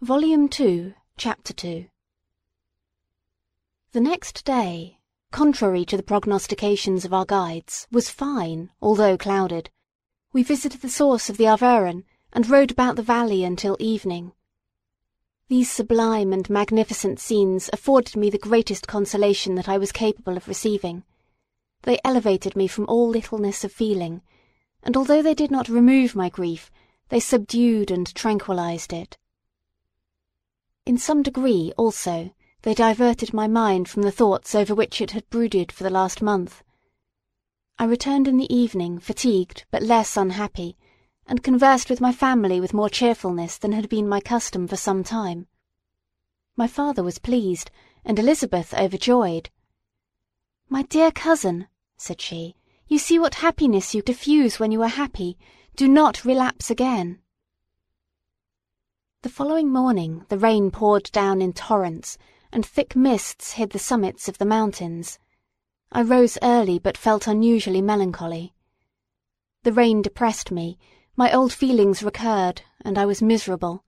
Volume Two, Chapter Two The next day, contrary to the prognostications of our guides, was fine, although clouded. We visited the source of the Arveiron, and rode about the valley until evening. These sublime and magnificent scenes afforded me the greatest consolation that I was capable of receiving. They elevated me from all littleness of feeling, and although they did not remove my grief, they subdued and tranquillized it. In some degree, also, they diverted my mind from the thoughts over which it had brooded for the last month. I returned in the evening fatigued but less unhappy, and conversed with my family with more cheerfulness than had been my custom for some time. My father was pleased, and Elizabeth overjoyed. My dear cousin, said she, you see what happiness you diffuse when you are happy. Do not relapse again. The following morning the rain poured down in torrents, and thick mists hid the summits of the mountains. I rose early, but felt unusually melancholy. The rain depressed me, my old feelings recurred, and I was miserable.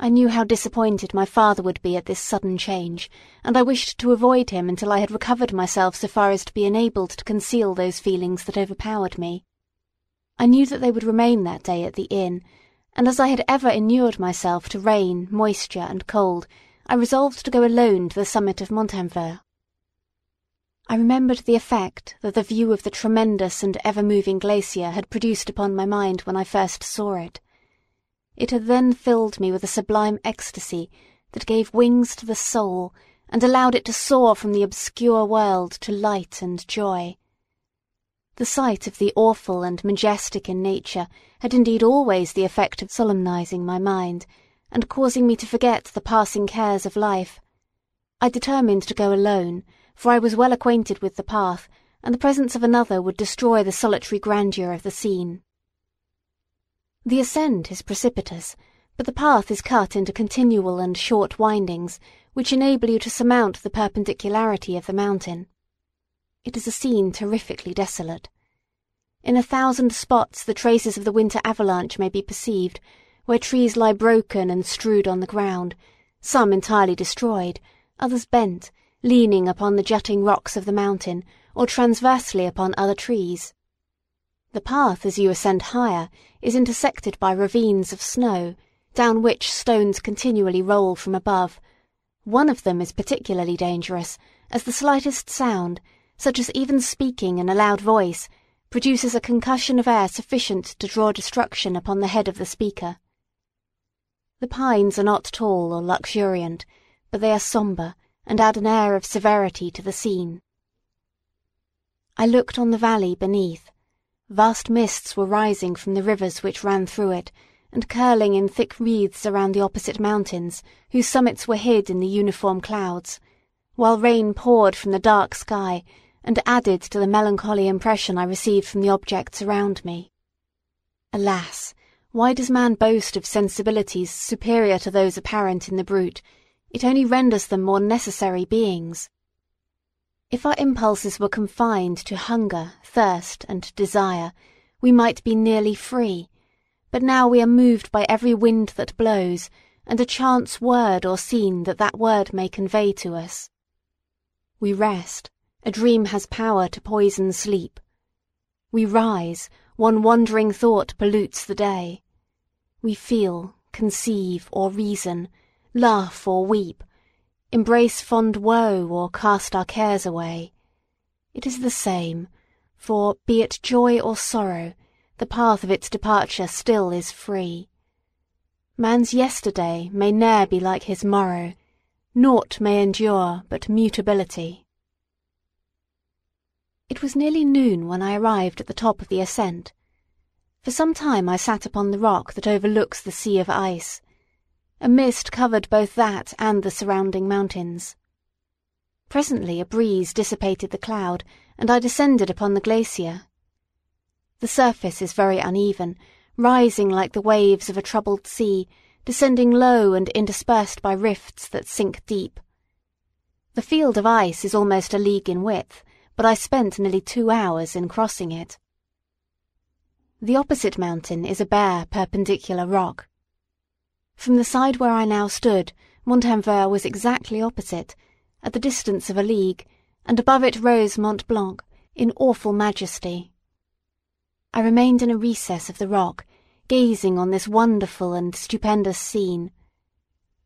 I knew how disappointed my father would be at this sudden change, and I wished to avoid him until I had recovered myself so far as to be enabled to conceal those feelings that overpowered me. I knew that they would remain that day at the inn, and as I had ever inured myself to rain, moisture, and cold, I resolved to go alone to the summit of Montanvert. I remembered the effect that the view of the tremendous and ever-moving glacier had produced upon my mind when I first saw it. It had then filled me with a sublime ecstasy that gave wings to the soul and allowed it to soar from the obscure world to light and joy. The sight of the awful and majestic in nature had indeed always the effect of solemnizing my mind, and causing me to forget the passing cares of life. I determined to go alone, for I was well acquainted with the path, and the presence of another would destroy the solitary grandeur of the scene. The ascent is precipitous, but the path is cut into continual and short windings, which enable you to surmount the perpendicularity of the mountain. It is a scene terrifically desolate. In a thousand spots the traces of the winter avalanche may be perceived, where trees lie broken and strewed on the ground, some entirely destroyed, others bent, leaning upon the jutting rocks of the mountain, or transversely upon other trees. The path as you ascend higher is intersected by ravines of snow, down which stones continually roll from above. One of them is particularly dangerous, as the slightest sound, such as even speaking in a loud voice, produces a concussion of air sufficient to draw destruction upon the head of the speaker. The pines are not tall or luxuriant, but they are sombre and add an air of severity to the scene. I looked on the valley beneath. Vast mists were rising from the rivers which ran through it, and curling in thick wreaths around the opposite mountains, whose summits were hid in the uniform clouds, while rain poured from the dark sky and added to the melancholy impression I received from the objects around me. Alas! why does man boast of sensibilities superior to those apparent in the brute? It only renders them more necessary beings. If our impulses were confined to hunger, thirst, and desire, we might be nearly free, but now we are moved by every wind that blows, and a chance word or scene that that word may convey to us. We rest, a dream has power to poison sleep. We rise, one wandering thought pollutes the day. We feel, conceive, or reason, laugh or weep, embrace fond woe or cast our cares away. It is the same, for, be it joy or sorrow, the path of its departure still is free. Man's yesterday may ne'er be like his morrow, naught may endure but mutability. It was nearly noon when I arrived at the top of the ascent. For some time I sat upon the rock that overlooks the sea of ice. A mist covered both that and the surrounding mountains. Presently a breeze dissipated the cloud, and I descended upon the glacier. The surface is very uneven, rising like the waves of a troubled sea, descending low and interspersed by rifts that sink deep. The field of ice is almost a league in width, but I spent nearly two hours in crossing it. The opposite mountain is a bare, perpendicular rock. From the side where I now stood, Montanvert was exactly opposite, at the distance of a league, and above it rose Mont Blanc in awful majesty. I remained in a recess of the rock, gazing on this wonderful and stupendous scene.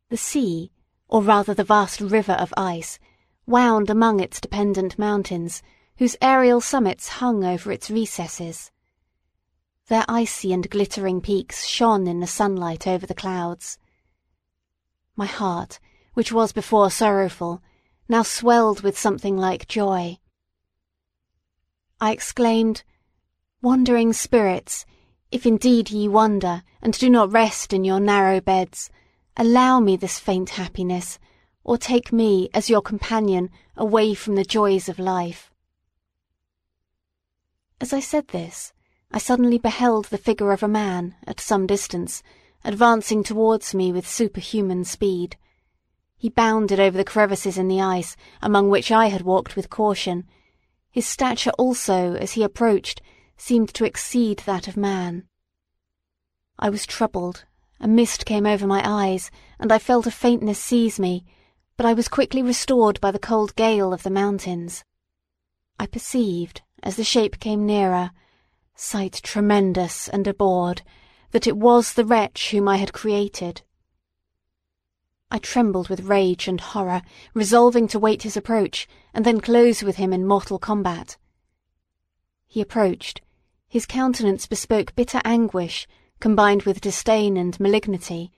The sea, or rather the vast river of ice, wound among its dependent mountains, whose aerial summits hung over its recesses. Their icy and glittering peaks shone in the sunlight over the clouds. My heart, which was before sorrowful, now swelled with something like joy. I exclaimed, Wandering spirits, if indeed ye wander, and do not rest in your narrow beds, allow me this faint happiness, or take me, as your companion, away from the joys of life. As I said this, I suddenly beheld the figure of a man, at some distance, advancing towards me with superhuman speed. He bounded over the crevices in the ice, among which I had walked with caution. His stature also, as he approached, seemed to exceed that of man. I was troubled, a mist came over my eyes, and I felt a faintness seize me, but I was quickly restored by the cold gale of the mountains. I perceived, as the shape came nearer, sight tremendous and abhorred, that it was the wretch whom I had created. I trembled with rage and horror, resolving to wait his approach, and then close with him in mortal combat. He approached, his countenance bespoke bitter anguish, combined with disdain and malignity,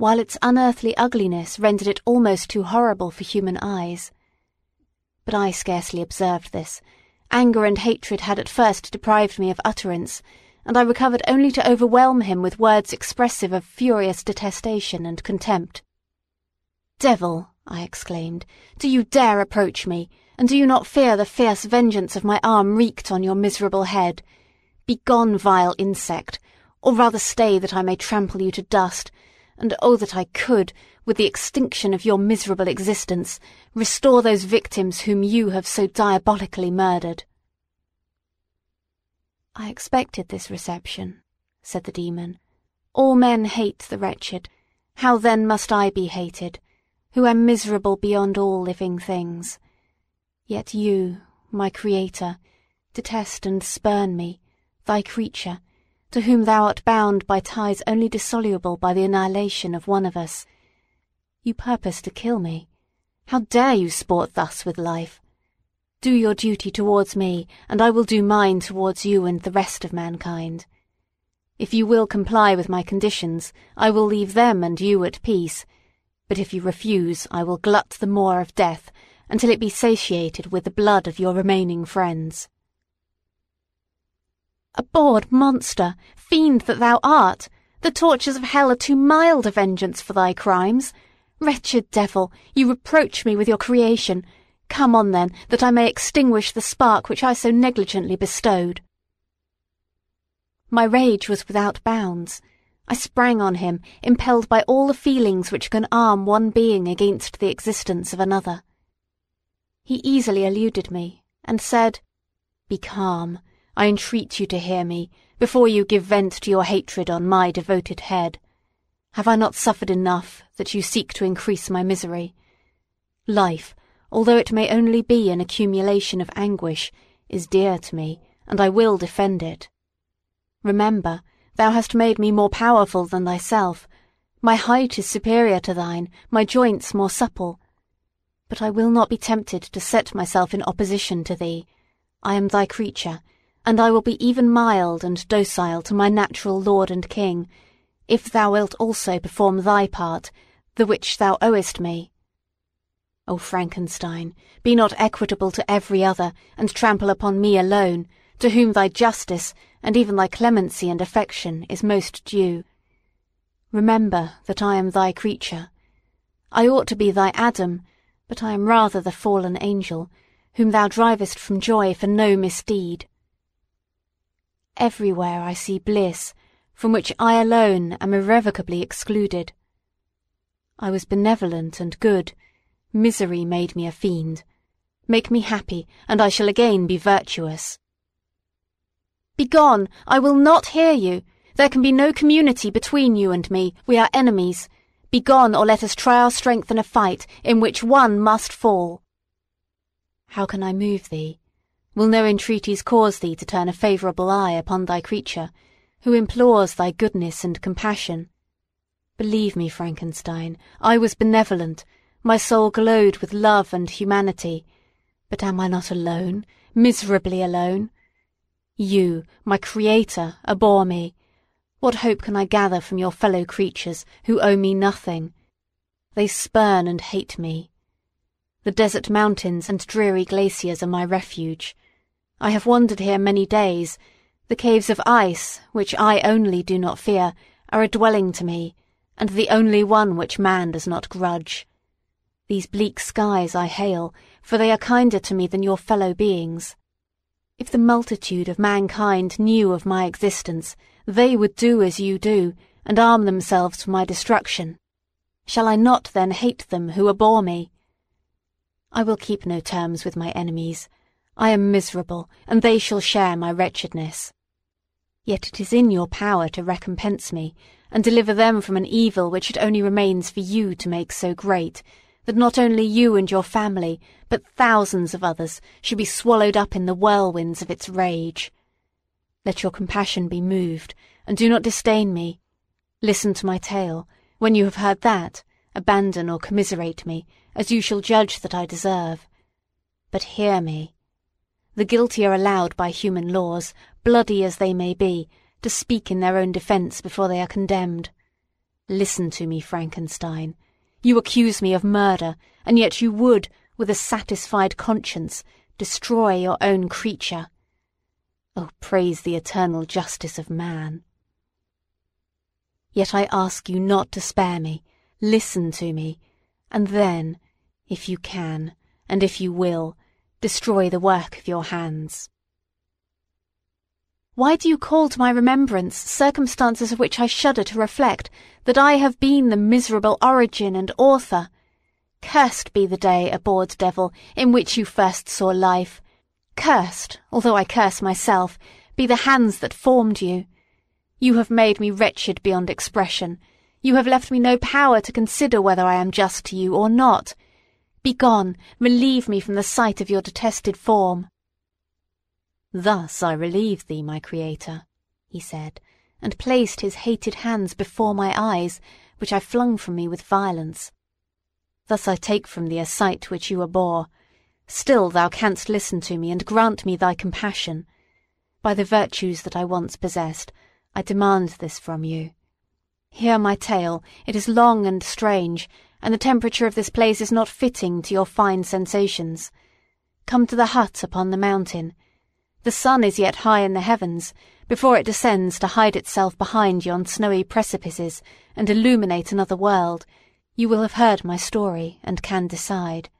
while its unearthly ugliness rendered it almost too horrible for human eyes. But I scarcely observed this. Anger and hatred had at first deprived me of utterance, and I recovered only to overwhelm him with words expressive of furious detestation and contempt. Devil, I exclaimed, do you dare approach me, and do you not fear the fierce vengeance of my arm wreaked on your miserable head? Begone, vile insect, or rather stay that I may trample you to dust, and oh that I could, with the extinction of your miserable existence, restore those victims whom you have so diabolically murdered. I expected this reception, said the demon. All men hate the wretched. How then must I be hated, who am miserable beyond all living things? Yet you, my Creator, detest and spurn me, thy creature, to whom thou art bound by ties only dissoluble by the annihilation of one of us. You purpose to kill me. How dare you sport thus with life? Do your duty towards me, and I will do mine towards you and the rest of mankind. If you will comply with my conditions, I will leave them and you at peace, but if you refuse, I will glut the maw of death until it be satiated with the blood of your remaining friends. Abhorred monster, fiend that thou art! The tortures of hell are too mild a vengeance for thy crimes. Wretched devil, you reproach me with your creation. Come on, then, that I may extinguish the spark which I so negligently bestowed. My rage was without bounds. I sprang on him, impelled by all the feelings which can arm one being against the existence of another. He easily eluded me, and said, Be calm. I entreat you to hear me, before you give vent to your hatred on my devoted head. Have I not suffered enough, that you seek to increase my misery? Life, although it may only be an accumulation of anguish, is dear to me, and I will defend it. Remember, thou hast made me more powerful than thyself. My height is superior to thine, my joints more supple. But I will not be tempted to set myself in opposition to thee. I am thy creature, and I will be even mild and docile to my natural lord and king, if thou wilt also perform thy part, the which thou owest me. O Frankenstein, be not equitable to every other, and trample upon me alone, to whom thy justice, and even thy clemency and affection, is most due. Remember that I am thy creature. I ought to be thy Adam, but I am rather the fallen angel, whom thou drivest from joy for no misdeed. Everywhere I see bliss, from which I alone am irrevocably excluded. I was benevolent and good. Misery made me a fiend. Make me happy, and I shall again be virtuous. Begone! I will not hear you. There can be no community between you and me. We are enemies. Begone, or let us try our strength in a fight in which one must fall. How can I move thee? Will no entreaties cause thee to turn a favourable eye upon thy creature, who implores thy goodness and compassion? Believe me, Frankenstein, I was benevolent, my soul glowed with love and humanity. But am I not alone, miserably alone? You, my creator, abhor me. What hope can I gather from your fellow creatures, who owe me nothing? They spurn and hate me. The desert mountains and dreary glaciers are my refuge. I have wandered here many days. The caves of ice, which I only do not fear, are a dwelling to me, and the only one which man does not grudge. These bleak skies I hail, for they are kinder to me than your fellow beings. If the multitude of mankind knew of my existence, they would do as you do, and arm themselves for my destruction. Shall I not then hate them who abhor me? I will keep no terms with my enemies. I am miserable, and they shall share my wretchedness. Yet it is in your power to recompense me, and deliver them from an evil which it only remains for you to make so great, that not only you and your family, but thousands of others, should be swallowed up in the whirlwinds of its rage. Let your compassion be moved, and do not disdain me. Listen to my tale. When you have heard that, abandon or commiserate me, as you shall judge that I deserve. But hear me. The guilty are allowed by human laws, bloody as they may be, to speak in their own defence before they are condemned. Listen to me, Frankenstein. You accuse me of murder, and yet you would, with a satisfied conscience, destroy your own creature. Oh, praise the eternal justice of man. Yet I ask you not to spare me. Listen to me, and then, if you can, and if you will, destroy the work of your hands. Why do you call to my remembrance circumstances of which I shudder to reflect that I have been the miserable origin and author? Cursed be the day, abhorred devil, in which you first saw life. Cursed, although I curse myself, be the hands that formed you. You have made me wretched beyond expression. You have left me no power to consider whether I am just to you or not. Begone, relieve me from the sight of your detested form. Thus I relieve thee, my Creator, he said, and placed his hated hands before my eyes, which I flung from me with violence. Thus I take from thee a sight which you abhor. Still thou canst listen to me and grant me thy compassion. By the virtues that I once possessed, I demand this from you. Hear my tale, it is long and strange, and the temperature of this place is not fitting to your fine sensations. Come to the hut upon the mountain. The sun is yet high in the heavens, before it descends to hide itself behind yon snowy precipices and illuminate another world, you will have heard my story and can decide.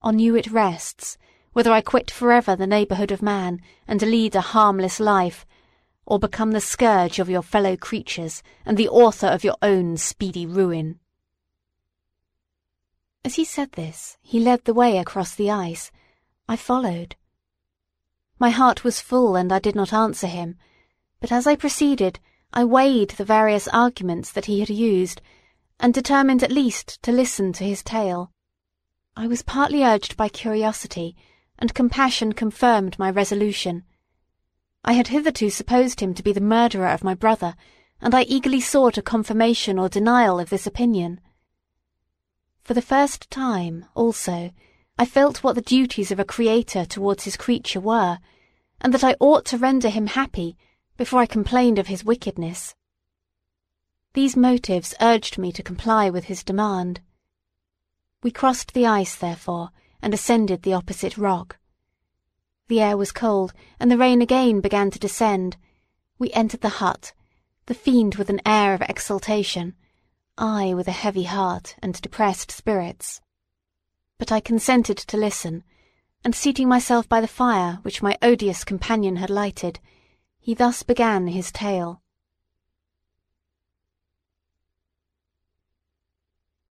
On you it rests, whether I quit forever the neighbourhood of man and lead a harmless life, or become the scourge of your fellow creatures and the author of your own speedy ruin. As he said this, he led the way across the ice. I followed. My heart was full and I did not answer him, but as I proceeded I weighed the various arguments that he had used, and determined at least to listen to his tale. I was partly urged by curiosity, and compassion confirmed my resolution. I had hitherto supposed him to be the murderer of my brother, and I eagerly sought a confirmation or denial of this opinion. For the first time, also, I felt what the duties of a creator towards his creature were, and that I ought to render him happy before I complained of his wickedness. These motives urged me to comply with his demand. We crossed the ice, therefore, and ascended the opposite rock. The air was cold, and the rain again began to descend. We entered the hut, the fiend with an air of exultation, I with a heavy heart and depressed spirits. But I consented to listen, and seating myself by the fire which my odious companion had lighted, he thus began his tale.